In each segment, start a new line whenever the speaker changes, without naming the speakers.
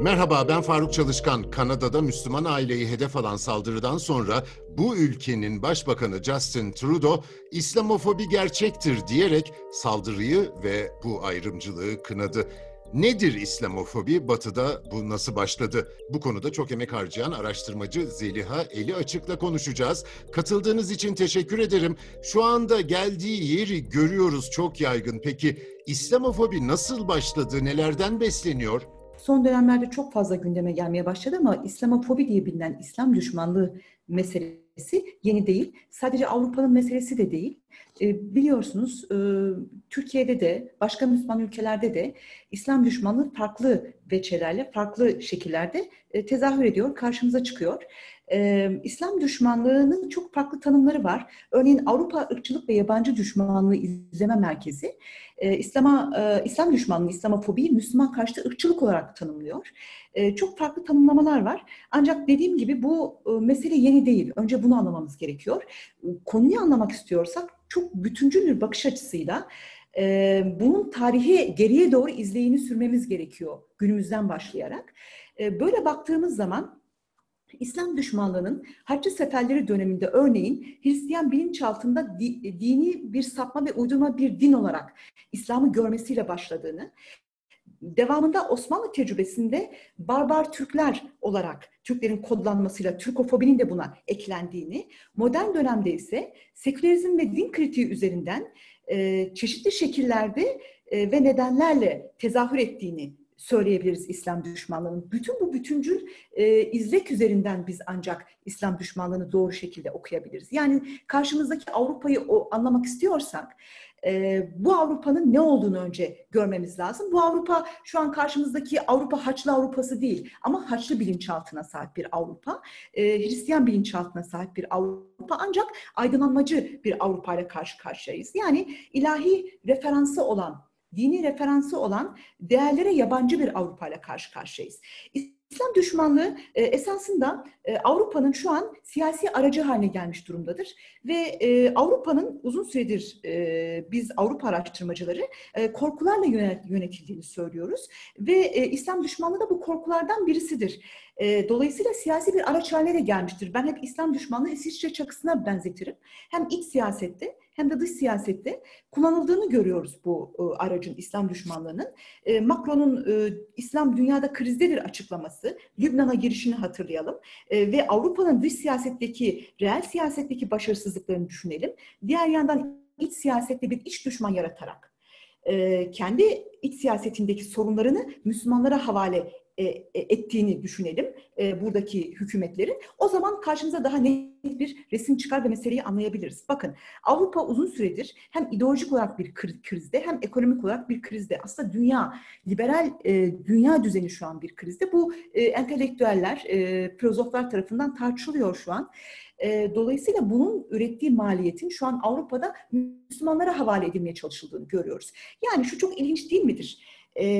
Merhaba ben Faruk Çalışkan. Kanada'da Müslüman aileyi hedef alan saldırıdan sonra bu ülkenin başbakanı Justin Trudeau İslamofobi gerçektir diyerek saldırıyı ve bu ayrımcılığı kınadı. Nedir İslamofobi? Batı'da bu nasıl başladı? Bu konuda çok emek harcayan araştırmacı Zeliha Eli Açık'la konuşacağız. Katıldığınız için teşekkür ederim. Şu anda geldiği yeri görüyoruz çok yaygın. Peki İslamofobi nasıl başladı? Nelerden besleniyor?
Son dönemlerde çok fazla gündeme gelmeye başladı ama İslamofobi diye bilinen İslam düşmanlığı meselesi yeni değil. Sadece Avrupa'nın meselesi de değil. E, biliyorsunuz e, Türkiye'de de başka Müslüman ülkelerde de İslam düşmanlığı farklı veçelerle, farklı şekillerde e, tezahür ediyor, karşımıza çıkıyor. E, İslam düşmanlığının çok farklı tanımları var. Örneğin Avrupa Irkçılık ve Yabancı Düşmanlığı İzleme Merkezi e, İslam'a e, İslam düşmanlığı, İslamofobiyi Müslüman karşıtı ırkçılık olarak tanımlıyor. E, çok farklı tanımlamalar var. Ancak dediğim gibi bu e, mesele yeni değil. Önce bunu anlamamız gerekiyor. Konuyu anlamak istiyorsak çok bütüncül bir bakış açısıyla e, bunun tarihi geriye doğru izleyini sürmemiz gerekiyor günümüzden başlayarak. E, böyle baktığımız zaman İslam düşmanlığının Haccı Seferleri döneminde örneğin Hristiyan bilinçaltında di, dini bir sapma ve uydurma bir din olarak İslam'ı görmesiyle başladığını, devamında Osmanlı tecrübesinde barbar Türkler olarak Türklerin kodlanmasıyla Türkofobinin de buna eklendiğini, modern dönemde ise sekülerizm ve din kritiği üzerinden e, çeşitli şekillerde e, ve nedenlerle tezahür ettiğini söyleyebiliriz İslam düşmanlığının. Bütün bu bütüncül e, izlek üzerinden biz ancak İslam düşmanlığını doğru şekilde okuyabiliriz. Yani karşımızdaki Avrupa'yı o, anlamak istiyorsak e, bu Avrupa'nın ne olduğunu önce görmemiz lazım. Bu Avrupa şu an karşımızdaki Avrupa Haçlı Avrupası değil ama Haçlı bilinçaltına sahip bir Avrupa. E, Hristiyan bilinçaltına sahip bir Avrupa ancak aydınlanmacı bir Avrupa ile karşı karşıyayız. Yani ilahi referansı olan dini referansı olan değerlere yabancı bir Avrupa ile karşı karşıyayız. İslam düşmanlığı e, esasında e, Avrupa'nın şu an siyasi aracı haline gelmiş durumdadır ve e, Avrupa'nın uzun süredir biz Avrupa araştırmacıları korkularla yönetildiğini söylüyoruz ve İslam düşmanlığı da bu korkulardan birisidir. Dolayısıyla siyasi bir araç haline gelmiştir. Ben hep İslam düşmanlığı İsviçre çakısına benzetirim. Hem iç siyasette hem de dış siyasette kullanıldığını görüyoruz bu e, aracın İslam düşmanlığının. E, Macron'un e, İslam dünyada krizdedir açıklaması, Lübnan'a girişini hatırlayalım ve Avrupa'nın dış siyasetteki, reel siyasetteki başarısızlıklarını düşünelim. Diğer yandan iç siyasette bir iç düşman yaratarak kendi iç siyasetindeki sorunlarını Müslümanlara havale ettiğini düşünelim e, buradaki hükümetlerin. O zaman karşımıza daha net bir resim çıkar ve meseleyi anlayabiliriz. Bakın Avrupa uzun süredir hem ideolojik olarak bir krizde hem ekonomik olarak bir krizde. Aslında dünya, liberal dünya düzeni şu an bir krizde. Bu entelektüeller, filozoflar tarafından tartışılıyor şu an. Dolayısıyla bunun ürettiği maliyetin şu an Avrupa'da Müslümanlara havale edilmeye çalışıldığını görüyoruz. Yani şu çok ilginç değil midir?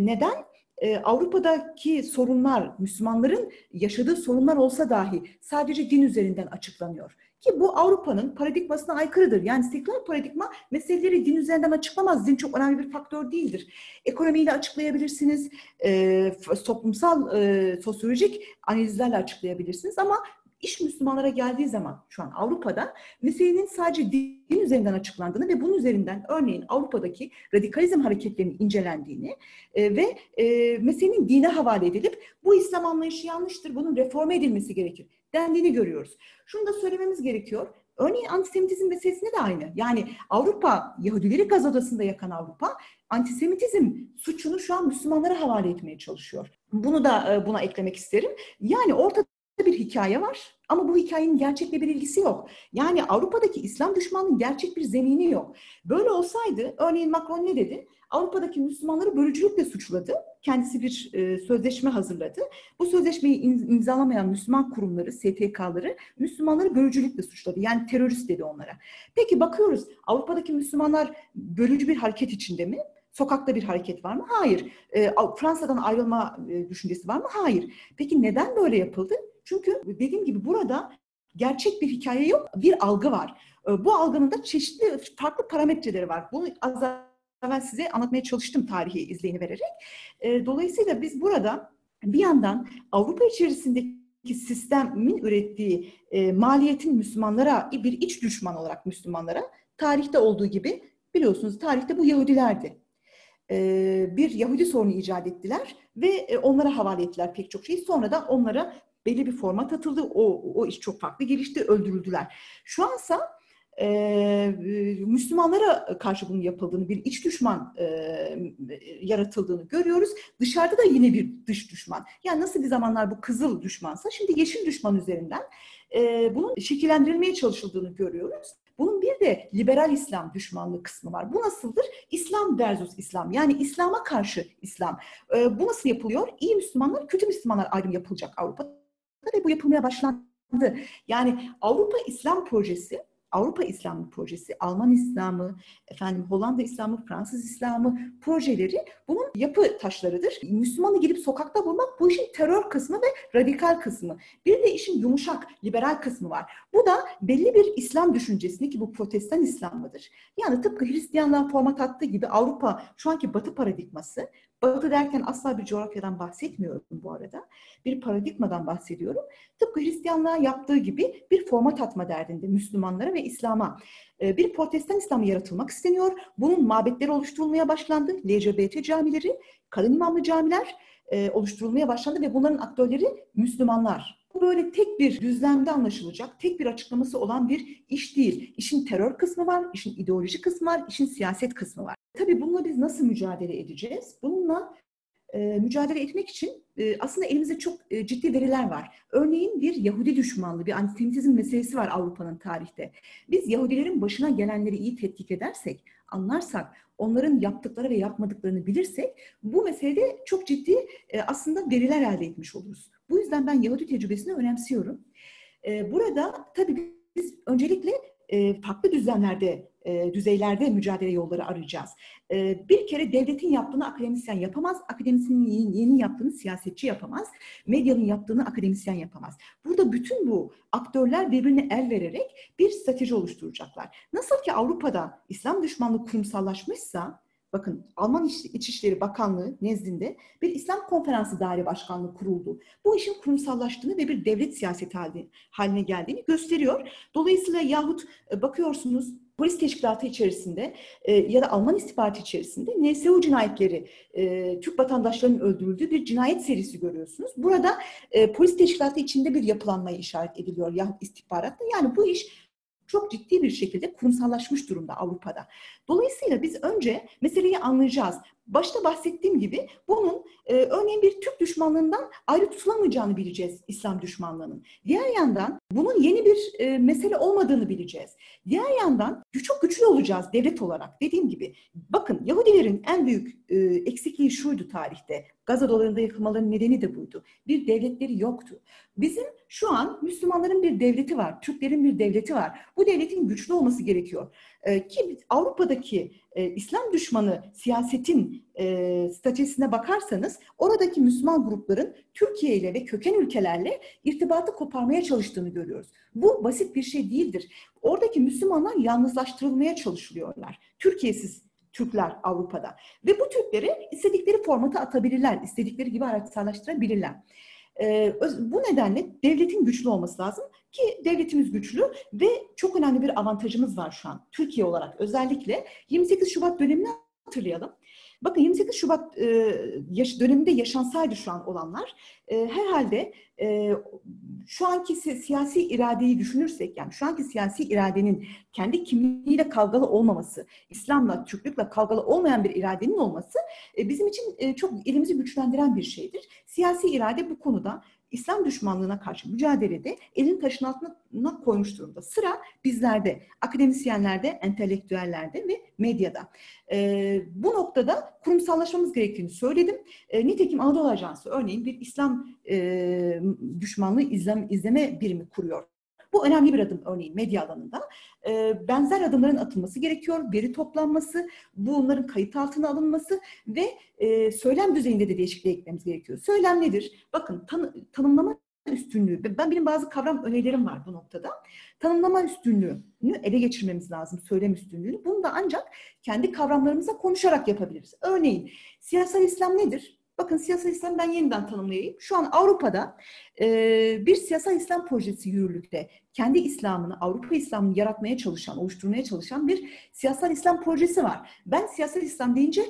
Neden? E, Avrupa'daki sorunlar, Müslümanların yaşadığı sorunlar olsa dahi sadece din üzerinden açıklanıyor. Ki bu Avrupa'nın paradigmasına aykırıdır. Yani seküler paradigma meseleleri din üzerinden açıklamaz. Din çok önemli bir faktör değildir. Ekonomiyle açıklayabilirsiniz, e, toplumsal, e, sosyolojik analizlerle açıklayabilirsiniz ama iş Müslümanlara geldiği zaman şu an Avrupa'da meselenin sadece din üzerinden açıklandığını ve bunun üzerinden örneğin Avrupa'daki radikalizm hareketlerinin incelendiğini e, ve e, meselenin dine havale edilip bu İslam anlayışı yanlıştır, bunun reforme edilmesi gerekir dendiğini görüyoruz. Şunu da söylememiz gerekiyor. Örneğin antisemitizm meselesinde de aynı. Yani Avrupa, Yahudileri gaz odasında yakan Avrupa, antisemitizm suçunu şu an Müslümanlara havale etmeye çalışıyor. Bunu da e, buna eklemek isterim. Yani ortada hikaye var ama bu hikayenin gerçekle bir ilgisi yok. Yani Avrupa'daki İslam düşmanlığının gerçek bir zemini yok. Böyle olsaydı örneğin Macron ne dedi? Avrupa'daki Müslümanları bölücülükle suçladı. Kendisi bir e, sözleşme hazırladı. Bu sözleşmeyi imzalamayan Müslüman kurumları, STK'ları Müslümanları bölücülükle suçladı. Yani terörist dedi onlara. Peki bakıyoruz Avrupa'daki Müslümanlar bölücü bir hareket içinde mi? Sokakta bir hareket var mı? Hayır. E, Fransa'dan ayrılma e, düşüncesi var mı? Hayır. Peki neden böyle yapıldı? Çünkü dediğim gibi burada gerçek bir hikaye yok, bir algı var. Ee, bu algının da çeşitli farklı parametreleri var. Bunu az evvel size anlatmaya çalıştım tarihi izleyini vererek. Ee, dolayısıyla biz burada bir yandan Avrupa içerisindeki sistemin ürettiği e, maliyetin Müslümanlara bir iç düşman olarak Müslümanlara tarihte olduğu gibi biliyorsunuz tarihte bu Yahudilerdi. E, bir Yahudi sorunu icat ettiler ve e, onlara havale ettiler pek çok şeyi. Sonra da onlara belli bir format atıldı. O, o iş çok farklı gelişti, öldürüldüler. Şu ansa e, Müslümanlara karşı bunun yapıldığını, bir iç düşman e, yaratıldığını görüyoruz. Dışarıda da yine bir dış düşman. Yani nasıl bir zamanlar bu kızıl düşmansa şimdi yeşil düşman üzerinden e, bunun şekillendirilmeye çalışıldığını görüyoruz. Bunun bir de liberal İslam düşmanlığı kısmı var. Bu nasıldır? İslam versus İslam. Yani İslam'a karşı İslam. E, bu nasıl yapılıyor? İyi Müslümanlar, kötü Müslümanlar ayrım yapılacak Avrupa'da ve bu yapılmaya başlandı. Yani Avrupa İslam projesi Avrupa İslamı projesi, Alman İslamı, efendim Hollanda İslamı, Fransız İslamı projeleri bunun yapı taşlarıdır. Müslümanı gelip sokakta bulmak bu işin terör kısmı ve radikal kısmı. Bir de işin yumuşak, liberal kısmı var. Bu da belli bir İslam düşüncesini ki bu protestan İslam'ıdır. Yani tıpkı Hristiyanlığa format attığı gibi Avrupa şu anki batı paradigması Batı derken asla bir coğrafyadan bahsetmiyorum bu arada. Bir paradigmadan bahsediyorum. Tıpkı Hristiyanlığa yaptığı gibi bir format atma derdinde Müslümanlara ve İslam'a. Ee, bir protestan İslamı yaratılmak isteniyor. Bunun mabetleri oluşturulmaya başlandı. LGBT camileri, kadın imamlı camiler e, oluşturulmaya başlandı ve bunların aktörleri Müslümanlar. Bu böyle tek bir düzlemde anlaşılacak, tek bir açıklaması olan bir iş değil. İşin terör kısmı var, işin ideoloji kısmı var, işin siyaset kısmı var. Tabii bununla biz nasıl mücadele edeceğiz? Bununla e, mücadele etmek için e, aslında elimizde çok e, ciddi veriler var. Örneğin bir Yahudi düşmanlığı, bir antisemitizm meselesi var Avrupa'nın tarihte. Biz Yahudilerin başına gelenleri iyi tetkik edersek, anlarsak, onların yaptıkları ve yapmadıklarını bilirsek bu meselede çok ciddi e, aslında veriler elde etmiş oluruz. Bu yüzden ben Yahudi tecrübesini önemsiyorum. E, burada tabii biz öncelikle e, farklı düzenlerde, e, düzeylerde mücadele yolları arayacağız. E, bir kere devletin yaptığını akademisyen yapamaz, akademisyenin yeni yaptığını siyasetçi yapamaz, medyanın yaptığını akademisyen yapamaz. Burada bütün bu aktörler birbirine el vererek bir strateji oluşturacaklar. Nasıl ki Avrupa'da İslam düşmanlığı kurumsallaşmışsa, Bakın Alman İçişleri Bakanlığı nezdinde bir İslam Konferansı Daire Başkanlığı kuruldu. Bu işin kurumsallaştığını ve bir devlet siyaseti haline geldiğini gösteriyor. Dolayısıyla yahut e, bakıyorsunuz polis teşkilatı içerisinde e, ya da Alman istihbaratı içerisinde NSU cinayetleri, e, Türk vatandaşlarının öldürüldüğü bir cinayet serisi görüyorsunuz. Burada polis teşkilatı içinde bir yapılanmaya işaret ediliyor yahut istihbaratta. Yani bu iş çok ciddi bir şekilde kurumsallaşmış durumda Avrupa'da. Dolayısıyla biz önce meseleyi anlayacağız. Başta bahsettiğim gibi bunun e, örneğin bir Türk düşmanlığından ayrı tutulamayacağını bileceğiz İslam düşmanlığının. Diğer yandan bunun yeni bir e, mesele olmadığını bileceğiz. Diğer yandan çok güçlü olacağız devlet olarak. Dediğim gibi bakın Yahudilerin en büyük e, eksikliği şuydu tarihte. Gazze dolarında yıkılmaların nedeni de buydu. Bir devletleri yoktu. Bizim şu an Müslümanların bir devleti var, Türklerin bir devleti var. Bu devletin güçlü olması gerekiyor. E, ki Avrupa'daki e, İslam düşmanı siyasetin e, statüsüne bakarsanız oradaki Müslüman grupların Türkiye ile ve köken ülkelerle irtibatı koparmaya çalıştığını görüyoruz. Bu basit bir şey değildir. Oradaki Müslümanlar yalnızlaştırılmaya çalışılıyorlar. Türkiye'siz Türkler Avrupa'da. Ve bu Türkleri istedikleri formata atabilirler, istedikleri gibi araçsallaştırabilirler. Ee, bu nedenle devletin güçlü olması lazım ki devletimiz güçlü ve çok önemli bir avantajımız var şu an Türkiye olarak özellikle 28 Şubat dönemini hatırlayalım. Bakın 28 Şubat e, yaş, döneminde yaşansaydı şu an olanlar e, herhalde e, şu anki siyasi iradeyi düşünürsek yani şu anki siyasi iradenin kendi kimliğiyle kavgalı olmaması, İslam'la, Türklükle kavgalı olmayan bir iradenin olması e, bizim için e, çok elimizi güçlendiren bir şeydir. Siyasi irade bu konuda İslam düşmanlığına karşı mücadelede elin taşın altına koymuş durumda. Sıra bizlerde, akademisyenlerde, entelektüellerde ve medyada. E, bu noktada kurumsallaşmamız gerektiğini söyledim. E, nitekim Anadolu Ajansı örneğin bir İslam e, düşmanlığı izlem, izleme birimi kuruyor. Bu önemli bir adım örneğin medya alanında. E, benzer adımların atılması gerekiyor. Veri toplanması, bunların kayıt altına alınması ve e, söylem düzeyinde de değişikliğe gitmemiz gerekiyor. Söylem nedir? Bakın tan tanımlama üstünlüğü. Ben benim bazı kavram önerilerim var bu noktada. Tanımlama üstünlüğünü ele geçirmemiz lazım, söylem üstünlüğünü. Bunu da ancak kendi kavramlarımıza konuşarak yapabiliriz. Örneğin siyasal İslam nedir? Bakın siyasal İslam ben yeniden tanımlayayım. Şu an Avrupa'da e, bir siyasal İslam projesi yürürlükte. Kendi İslam'ını, Avrupa İslam'ını yaratmaya çalışan, oluşturmaya çalışan bir siyasal İslam projesi var. Ben siyasal İslam deyince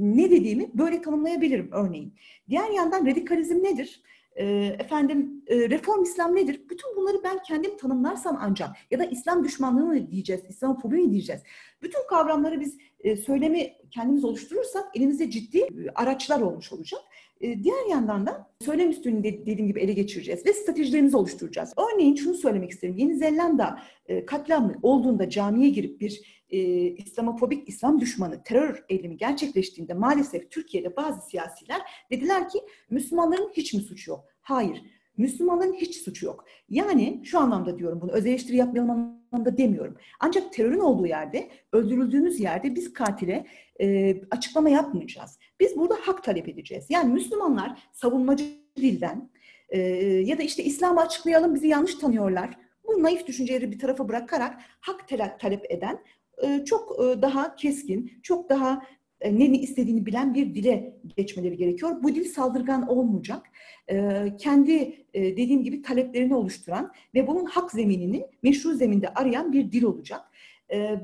ne dediğimi böyle tanımlayabilirim örneğin. Diğer yandan radikalizm nedir? E, efendim e, reform İslam nedir? Bütün bunları ben kendim tanımlarsam ancak ya da İslam düşmanlığı mı diyeceğiz, İslamofobi mi diyeceğiz? Bütün kavramları biz e, söylemi kendimiz oluşturursak elimizde ciddi e, araçlar olmuş olacak. E, diğer yandan da söylem üstünü de, dediğim gibi ele geçireceğiz ve stratejilerimizi oluşturacağız. Örneğin şunu söylemek isterim. Yeni Zelanda e, katliamı olduğunda camiye girip bir e, İslamofobik İslam düşmanı terör eylemi gerçekleştiğinde maalesef Türkiye'de bazı siyasiler dediler ki Müslümanların hiç mi suçu yok? Hayır. Müslümanların hiç suçu yok. Yani şu anlamda diyorum bunu, öz eleştiri yapmayalım anlamda demiyorum. Ancak terörün olduğu yerde, öldürüldüğümüz yerde biz katile e, açıklama yapmayacağız. Biz burada hak talep edeceğiz. Yani Müslümanlar savunmacı dilden e, ya da işte İslam'ı açıklayalım bizi yanlış tanıyorlar. Bu naif düşünceleri bir tarafa bırakarak hak talep eden e, çok e, daha keskin, çok daha ne istediğini bilen bir dile geçmeleri gerekiyor. Bu dil saldırgan olmayacak. Kendi dediğim gibi taleplerini oluşturan ve bunun hak zeminini meşru zeminde arayan bir dil olacak.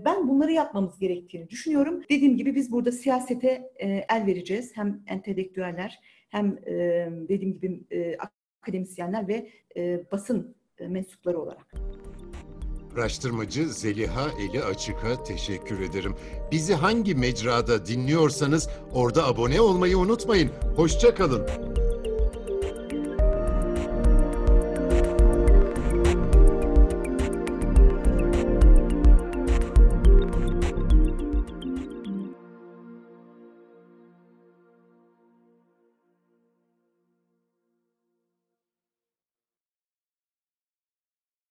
Ben bunları yapmamız gerektiğini düşünüyorum. Dediğim gibi biz burada siyasete el vereceğiz. Hem entelektüeller hem dediğim gibi akademisyenler ve basın mensupları olarak.
Araştırmacı Zeliha Eli Açık'a teşekkür ederim. Bizi hangi mecrada dinliyorsanız orada abone olmayı unutmayın. Hoşçakalın.